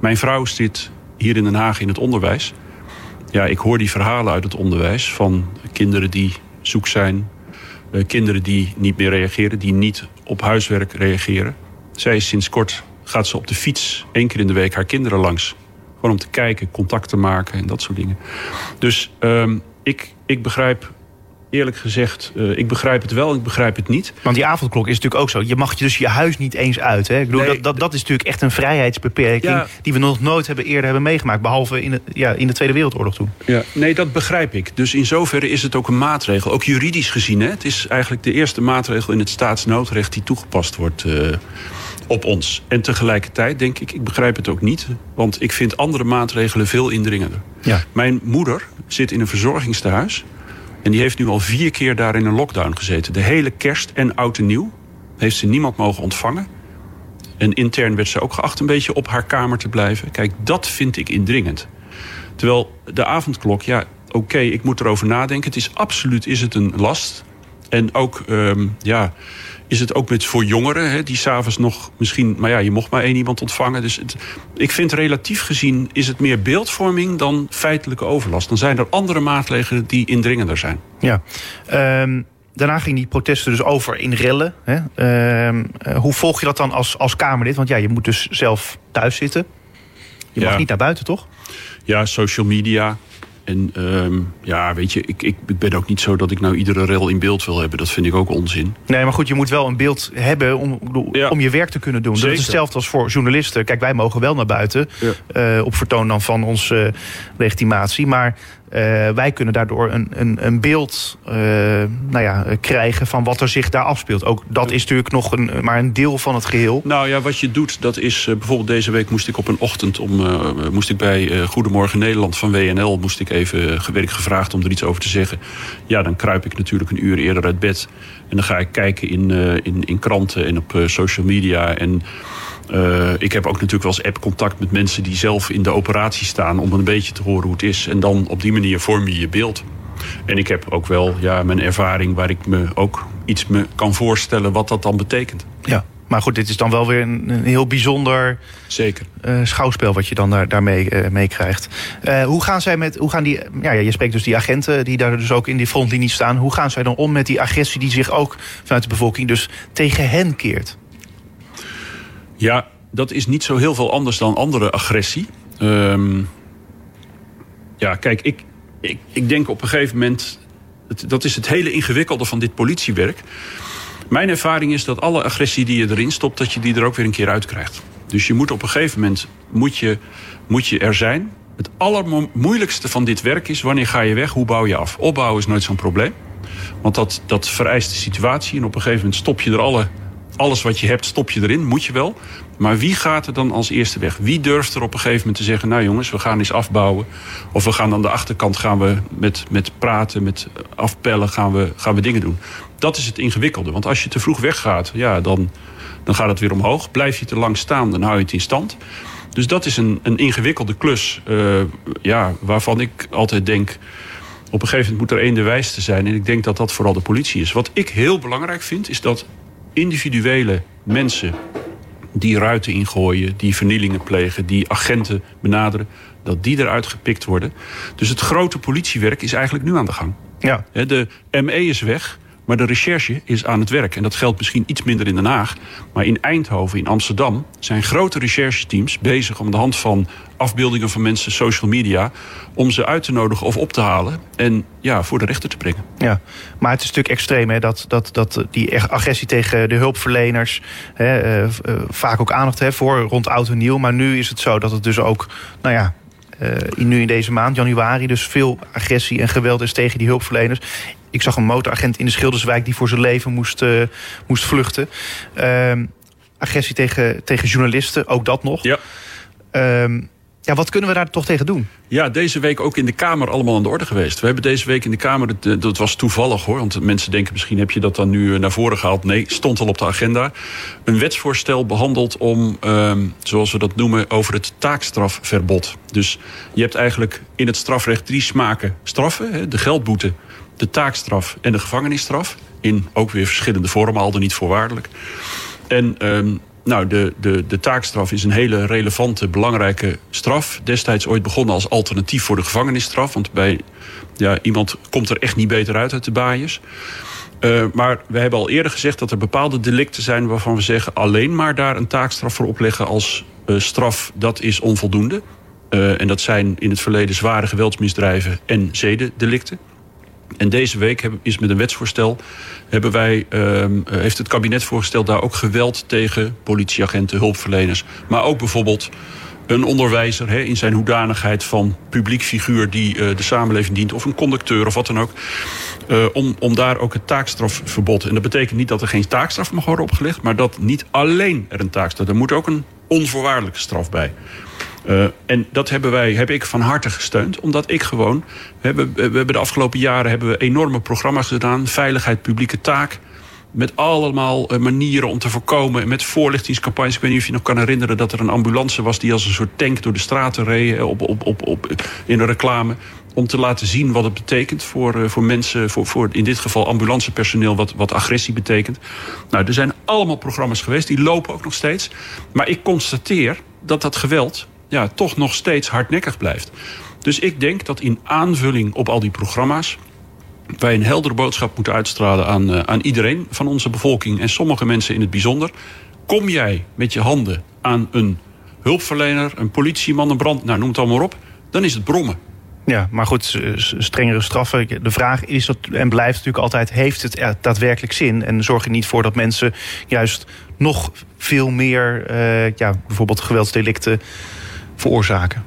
Mijn vrouw zit hier in Den Haag in het onderwijs. Ja, ik hoor die verhalen uit het onderwijs van kinderen die zoek zijn. Uh, kinderen die niet meer reageren, die niet op huiswerk reageren. Zij is sinds kort gaat ze op de fiets één keer in de week haar kinderen langs. Gewoon om te kijken, contact te maken en dat soort dingen. Dus um, ik, ik begrijp eerlijk gezegd, uh, ik begrijp het wel, ik begrijp het niet. Want die avondklok is natuurlijk ook zo. Je mag dus je huis niet eens uit. Hè? Ik bedoel, nee, dat, dat, dat is natuurlijk echt een vrijheidsbeperking... Ja. die we nog nooit hebben eerder hebben meegemaakt. Behalve in de, ja, in de Tweede Wereldoorlog toen. Ja, nee, dat begrijp ik. Dus in zoverre is het ook een maatregel. Ook juridisch gezien. Hè? Het is eigenlijk de eerste maatregel in het staatsnoodrecht... die toegepast wordt... Uh, op ons. En tegelijkertijd denk ik, ik begrijp het ook niet... want ik vind andere maatregelen veel indringender. Ja. Mijn moeder zit in een verzorgingstehuis... en die heeft nu al vier keer daar in een lockdown gezeten. De hele kerst en oud en nieuw heeft ze niemand mogen ontvangen. En intern werd ze ook geacht een beetje op haar kamer te blijven. Kijk, dat vind ik indringend. Terwijl de avondklok, ja, oké, okay, ik moet erover nadenken. Het is absoluut is het een last. En ook, um, ja is het ook met voor jongeren, hè, die s'avonds nog misschien... maar ja, je mocht maar één iemand ontvangen. Dus het, ik vind relatief gezien is het meer beeldvorming dan feitelijke overlast. Dan zijn er andere maatregelen die indringender zijn. Ja, um, daarna ging die protesten dus over in rellen. Hè? Um, uh, hoe volg je dat dan als, als Kamerlid? Want ja, je moet dus zelf thuis zitten. Je mag Ja. niet naar buiten, toch? Ja, social media. En um, ja, weet je, ik, ik ben ook niet zo dat ik nou iedere rel in beeld wil hebben. Dat vind ik ook onzin. Nee, maar goed, je moet wel een beeld hebben om, Ja. om je werk te kunnen doen. Dat Zeker. is hetzelfde als voor journalisten. Kijk, wij mogen wel naar buiten Ja. eh, op vertoon dan van onze legitimatie. Maar eh, wij kunnen daardoor een, een, een beeld eh, nou ja, eh, krijgen van wat er zich daar afspeelt. Ook dat is natuurlijk nog een, maar een deel van het geheel. Nou ja, wat je doet, dat is uh, bijvoorbeeld deze week moest ik op een ochtend om moest ik bij Goedemorgen Nederland van WNL moest ik even werd gevraagd om er iets over te zeggen. Ja, dan kruip ik natuurlijk een uur eerder uit bed en dan ga ik kijken in, in, in kranten en op social media en uh, ik heb ook natuurlijk wel eens app-contact met mensen die zelf in de operatie staan om een beetje te horen hoe het is. En dan op die manier vorm je je beeld. En ik heb ook wel ja, mijn ervaring waar ik me ook iets me kan voorstellen wat dat dan betekent. Ja. Maar goed, dit is dan wel weer een, een heel bijzonder Zeker. Uh, schouwspel wat je dan daar, daarmee uh, mee krijgt. Uh, hoe gaan zij met, hoe gaan die, ja, je spreekt dus die agenten die daar dus ook in die frontlinie staan. Hoe gaan zij dan om met die agressie die zich ook vanuit de bevolking dus tegen hen keert? Ja, dat is niet zo heel veel anders dan andere agressie. Um, ja, kijk, ik, ik, ik denk op een gegeven moment... Dat is het hele ingewikkelde van dit politiewerk. Mijn ervaring is dat alle agressie die je erin stopt... dat je die er ook weer een keer uit krijgt. Dus je moet op een gegeven moment moet je, moet je er zijn. Het allermoeilijkste van dit werk is... wanneer ga je weg, hoe bouw je af? Opbouwen is nooit zo'n probleem. Want dat, dat vereist de situatie. En op een gegeven moment stop je er alle alles wat je hebt, stop je erin, moet je wel. Maar wie gaat er dan als eerste weg? Wie durft er op een gegeven moment te zeggen... nou jongens, we gaan eens afbouwen. Of we gaan aan de achterkant gaan we met, met praten, met afpellen... Gaan we, gaan we dingen doen. Dat is het ingewikkelde. Want als je te vroeg weggaat, ja, dan, dan gaat het weer omhoog. Blijf je te lang staan, dan hou je het in stand. Dus dat is een, een ingewikkelde klus. Uh, ja, waarvan ik altijd denk... op een gegeven moment moet er één de wijste zijn. En ik denk dat dat vooral de politie is. Wat ik heel belangrijk vind, is dat individuele mensen die ruiten ingooien, die vernielingen plegen, die agenten benaderen, dat die eruit gepikt worden. Dus het grote politiewerk is eigenlijk nu aan de gang. Ja. De ME is weg, maar de recherche is aan het werk. En dat geldt misschien iets minder in Den Haag. Maar in Eindhoven, in Amsterdam, zijn grote rechercheteams bezig om de hand van afbeeldingen van mensen, social media, om ze uit te nodigen of op te halen en ja, voor de rechter te brengen. Ja, maar het is natuurlijk extreem hè, dat, dat, dat die agressie tegen de hulpverleners hè, eh, eh, vaak ook aandacht heeft voor rond oud en nieuw. Maar nu is het zo dat het dus ook, nou ja, eh, nu in deze maand, januari, dus veel agressie en geweld is tegen die hulpverleners. Ik zag een motoragent in de Schilderswijk die voor zijn leven moest, eh, moest vluchten. Ehm, agressie tegen, tegen journalisten, ook dat nog. Ja. Ehm, ja, wat kunnen we daar toch tegen doen? Ja, deze week ook in de Kamer allemaal aan de orde geweest. We hebben deze week in de Kamer, dat, eh, dat was toevallig hoor... want mensen denken misschien heb je dat dan nu eh, naar voren gehaald. Nee, stond al op de agenda. Een wetsvoorstel behandeld om, ehm, zoals we dat noemen... over het taakstrafverbod. Dus je hebt eigenlijk in het strafrecht drie smaken straffen. Hè, de geldboete, de taakstraf en de gevangenisstraf. In ook weer verschillende vormen, al dan niet voorwaardelijk. En ehm, nou, de, de, de taakstraf is een hele relevante, belangrijke straf. Destijds ooit begonnen als alternatief voor de gevangenisstraf. Want bij ja, iemand komt er echt niet beter uit uit de baaiers. Eh, maar we hebben al eerder gezegd dat er bepaalde delicten zijn waarvan we zeggen alleen maar daar een taakstraf voor opleggen als eh, straf, dat is onvoldoende. Eh, en dat zijn in het verleden zware geweldsmisdrijven en zedendelicten. En deze week is met een wetsvoorstel hebben wij, ehm, eh, heeft het kabinet voorgesteld daar ook geweld tegen politieagenten, hulpverleners. Maar ook bijvoorbeeld een onderwijzer in zijn hoedanigheid van publiek figuur die eh, de samenleving dient, of een conducteur of wat dan ook. eh, om, om daar ook het taakstrafverbod. En dat betekent niet dat er geen taakstraf mag worden opgelegd, maar dat niet alleen er een taakstraf. Er moet ook een onvoorwaardelijke straf bij. Uh, en dat hebben wij, heb ik van harte gesteund. Omdat ik gewoon. We hebben, we hebben de afgelopen jaren hebben we enorme programma's gedaan. Veiligheid, publieke taak. Met allemaal uh, manieren om te voorkomen. Met voorlichtingscampagnes. Ik weet niet of je nog kan herinneren dat er een ambulance was die als een soort tank door de straten reed. Op, op, op, op, in een reclame. Om te laten zien wat het betekent voor, voor mensen, voor, voor in dit geval ambulancepersoneel, wat, wat agressie betekent. Nou, er zijn allemaal programma's geweest, die lopen ook nog steeds. Maar ik constateer dat dat geweld ja, toch nog steeds hardnekkig blijft. Dus ik denk dat in aanvulling op al die programma's wij een heldere boodschap moeten uitstralen aan, uh, aan iedereen van onze bevolking en sommige mensen in het bijzonder. Kom jij met je handen aan een hulpverlener, een politieman, een brand, nou noem het allemaal op, dan is het brommen. Ja, maar goed, strengere straffen. De vraag is dat, en blijft natuurlijk altijd: heeft het daadwerkelijk zin? En zorg je niet voor dat mensen juist nog veel meer, uh, ja, bijvoorbeeld geweldsdelicten veroorzaken?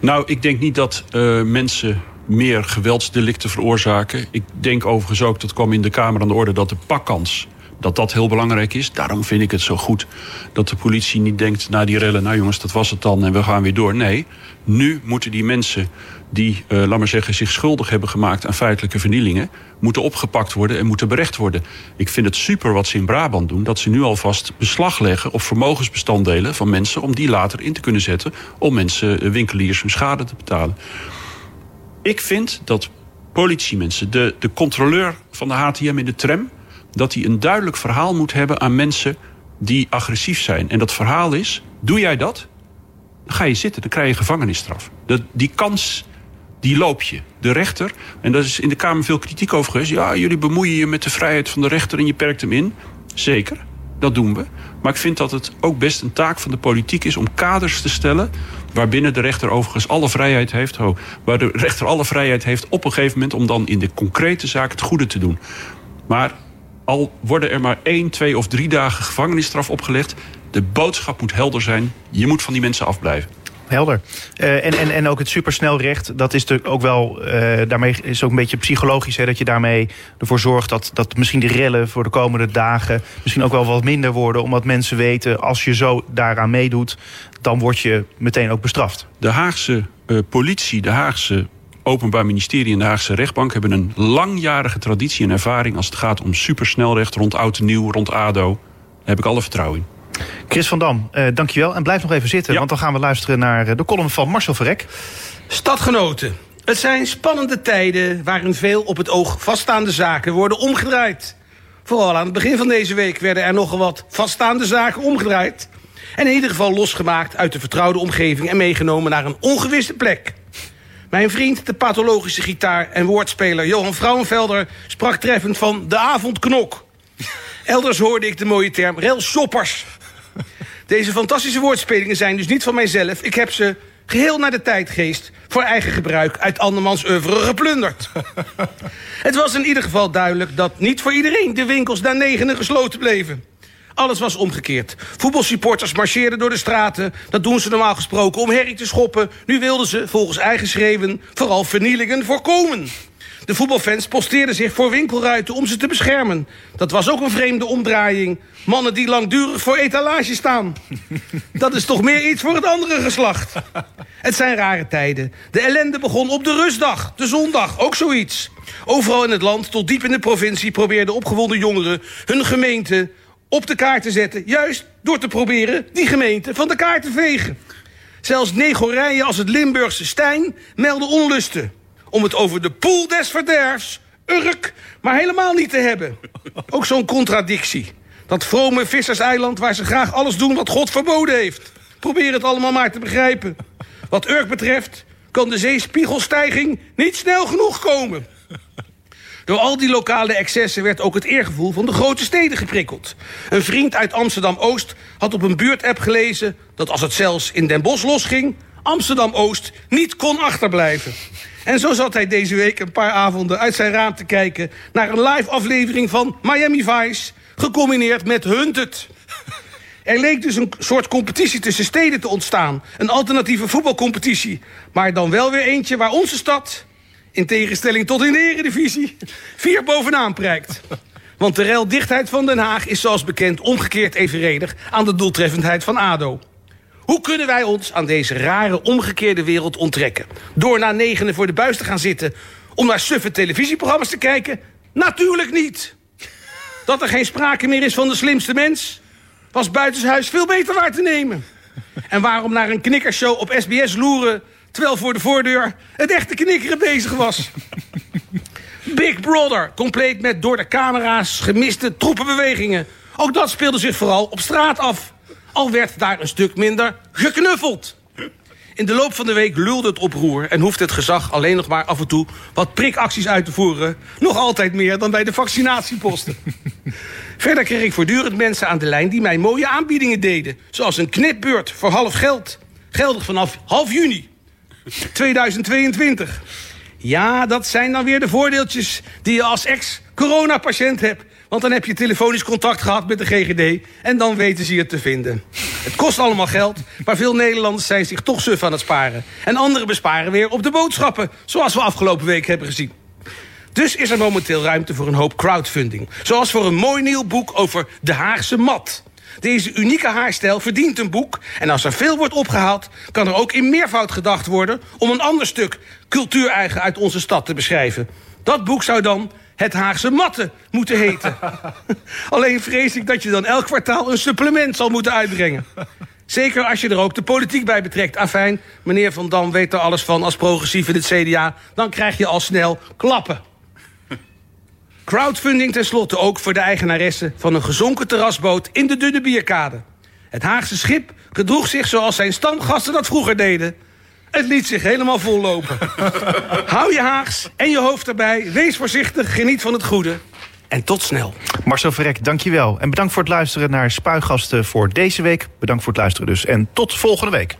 Nou, ik denk niet dat uh, mensen meer geweldsdelicten veroorzaken. Ik denk overigens ook, dat kwam in de Kamer aan de orde, dat de pakkans dat dat heel belangrijk is. Daarom vind ik het zo goed dat de politie niet denkt na die rellen... nou jongens, dat was het dan en we gaan weer door. Nee, nu moeten die mensen die, uh, laat maar zeggen... zich schuldig hebben gemaakt aan feitelijke vernielingen... moeten opgepakt worden en moeten berecht worden. Ik vind het super wat ze in Brabant doen... dat ze nu alvast beslag leggen op vermogensbestanddelen van mensen... om die later in te kunnen zetten... om mensen, winkeliers, hun schade te betalen. Ik vind dat politiemensen, de, de controleur van de HTM in de tram dat hij een duidelijk verhaal moet hebben aan mensen die agressief zijn. En dat verhaal is, doe jij dat, dan ga je zitten, dan krijg je gevangenisstraf. Dat, die kans, die loop je. De rechter, en daar is in de Kamer veel kritiek over geweest... ja, jullie bemoeien je met de vrijheid van de rechter en je perkt hem in. Zeker, dat doen we. Maar ik vind dat het ook best een taak van de politiek is... om kaders te stellen waarbinnen de rechter overigens alle vrijheid heeft... Oh, waar de rechter alle vrijheid heeft op een gegeven moment... om dan in de concrete zaak het goede te doen. Maar al worden er maar één, twee of drie dagen gevangenisstraf opgelegd... de boodschap moet helder zijn. Je moet van die mensen afblijven. Helder. Uh, en, en, en ook het supersnelrecht, dat is natuurlijk ook wel... Uh, daarmee is ook een beetje psychologisch... Hè, dat je daarmee ervoor zorgt dat, dat misschien de rellen voor de komende dagen... misschien ook wel wat minder worden. Omdat mensen weten, als je zo daaraan meedoet... dan word je meteen ook bestraft. De Haagse uh, politie, de Haagse Openbaar Ministerie en de Haagse rechtbank hebben een langjarige traditie en ervaring als het gaat om supersnelrecht rond oud en nieuw, rond ADO. Daar heb ik alle vertrouwen in. Chris van Dam, uh, dankjewel. En blijf nog even zitten, ja. want dan gaan we luisteren naar de column van Marcel Verrek. Stadgenoten, het zijn spannende tijden waarin veel op het oog vaststaande zaken worden omgedraaid. Vooral aan het begin van deze week werden er nogal wat vaststaande zaken omgedraaid. En in ieder geval losgemaakt uit de vertrouwde omgeving en meegenomen naar een ongewisse plek. Mijn vriend, de pathologische gitaar en woordspeler Johan Vrouwenvelder sprak treffend van de avondknok. Elders hoorde ik de mooie term railshoppers. Deze fantastische woordspelingen zijn dus niet van mijzelf. Ik heb ze geheel naar de tijdgeest voor eigen gebruik uit andermans oeuvre geplunderd. Het was in ieder geval duidelijk dat niet voor iedereen de winkels na negenen gesloten bleven. Alles was omgekeerd. Voetbalsupporters marcheerden door de straten. Dat doen ze normaal gesproken om herrie te schoppen. Nu wilden ze, volgens eigen schreeuwen, vooral vernielingen voorkomen. De voetbalfans posteerden zich voor winkelruiten om ze te beschermen. Dat was ook een vreemde omdraaiing. Mannen die langdurig voor etalage staan. Dat is toch meer iets voor het andere geslacht. Het zijn rare tijden. De ellende begon op de rustdag, de zondag, ook zoiets. Overal in het land, tot diep in de provincie... probeerden opgewonden jongeren hun gemeente op de kaart te zetten. Juist door te proberen die gemeente van de kaart te vegen. Zelfs negorijen als het Limburgse Stijn melden onlusten. Om het over de poel des verderfs, Urk, maar helemaal niet te hebben. Ook zo'n contradictie. Dat vrome visserseiland waar ze graag alles doen wat God verboden heeft. Probeer het allemaal maar te begrijpen. Wat Urk betreft kan de zeespiegelstijging niet snel genoeg komen. Door al die lokale excessen werd ook het eergevoel van de grote steden geprikkeld. Een vriend uit Amsterdam-Oost had op een buurtapp gelezen... dat als het zelfs in Den Bosch losging... Amsterdam-Oost niet kon achterblijven. En zo zat hij deze week een paar avonden uit zijn raam te kijken... naar een live aflevering van Miami Vice... gecombineerd met Hunted. Er leek dus een soort competitie tussen steden te ontstaan. Een alternatieve voetbalcompetitie. Maar dan wel weer eentje waar onze stad in tegenstelling tot in de eredivisie, vier bovenaan prijkt. Want de reldichtheid van Den Haag is zoals bekend omgekeerd evenredig aan de doeltreffendheid van ADO. Hoe kunnen wij ons aan deze rare omgekeerde wereld onttrekken? Door na negenen voor de buis te gaan zitten om naar suffe televisieprogramma's te kijken? Natuurlijk niet. Dat er geen sprake meer is van de slimste mens... was buitenshuis veel beter waar te nemen. En waarom naar een knikkershow op SBS loeren... terwijl voor de voordeur het echte knikkeren bezig was? Big Brother, compleet met door de camera's gemiste troepenbewegingen. Ook dat speelde zich vooral op straat af. Al werd daar een stuk minder geknuffeld. In de loop van de week lulde het oproer en hoeft het gezag alleen nog maar af en toe wat prikacties uit te voeren. Nog altijd meer dan bij de vaccinatieposten. Verder kreeg ik voortdurend mensen aan de lijn die mij mooie aanbiedingen deden. Zoals een knipbeurt voor half geld. Geldig vanaf half juni 2022. Ja, dat zijn dan weer de voordeeltjes die je als ex-coronapatiënt hebt. Want dan heb je telefonisch contact gehad met de GGD en dan weten ze je te vinden. Het kost allemaal geld, maar veel Nederlanders zijn zich toch suf aan het sparen. En anderen besparen weer op de boodschappen, zoals we afgelopen week hebben gezien. Dus is er momenteel ruimte voor een hoop crowdfunding. Zoals voor een mooi nieuw boek over de Haagse mat. Deze unieke haarstijl verdient een boek. En als er veel wordt opgehaald, kan er ook in meervoud gedacht worden... om een ander stuk cultuureigen uit onze stad te beschrijven. Dat boek zou dan het Haagse Matten moeten heten. Alleen vrees ik dat je dan elk kwartaal een supplement zal moeten uitbrengen. Zeker als je er ook de politiek bij betrekt. Afijn, meneer Van Dam weet er alles van als progressief in het CDA. Dan krijg je al snel klappen. Crowdfunding tenslotte ook voor de eigenaresse van een gezonken terrasboot in de Dunne Bierkade. Het Haagse schip gedroeg zich zoals zijn stamgasten dat vroeger deden. Het liet zich helemaal vollopen. Hou je Haags en je hoofd erbij. Wees voorzichtig, geniet van het goede. En tot snel. Marcel Verrek, dankjewel. En bedankt voor het luisteren naar Spuigasten voor deze week. Bedankt voor het luisteren dus. En tot volgende week.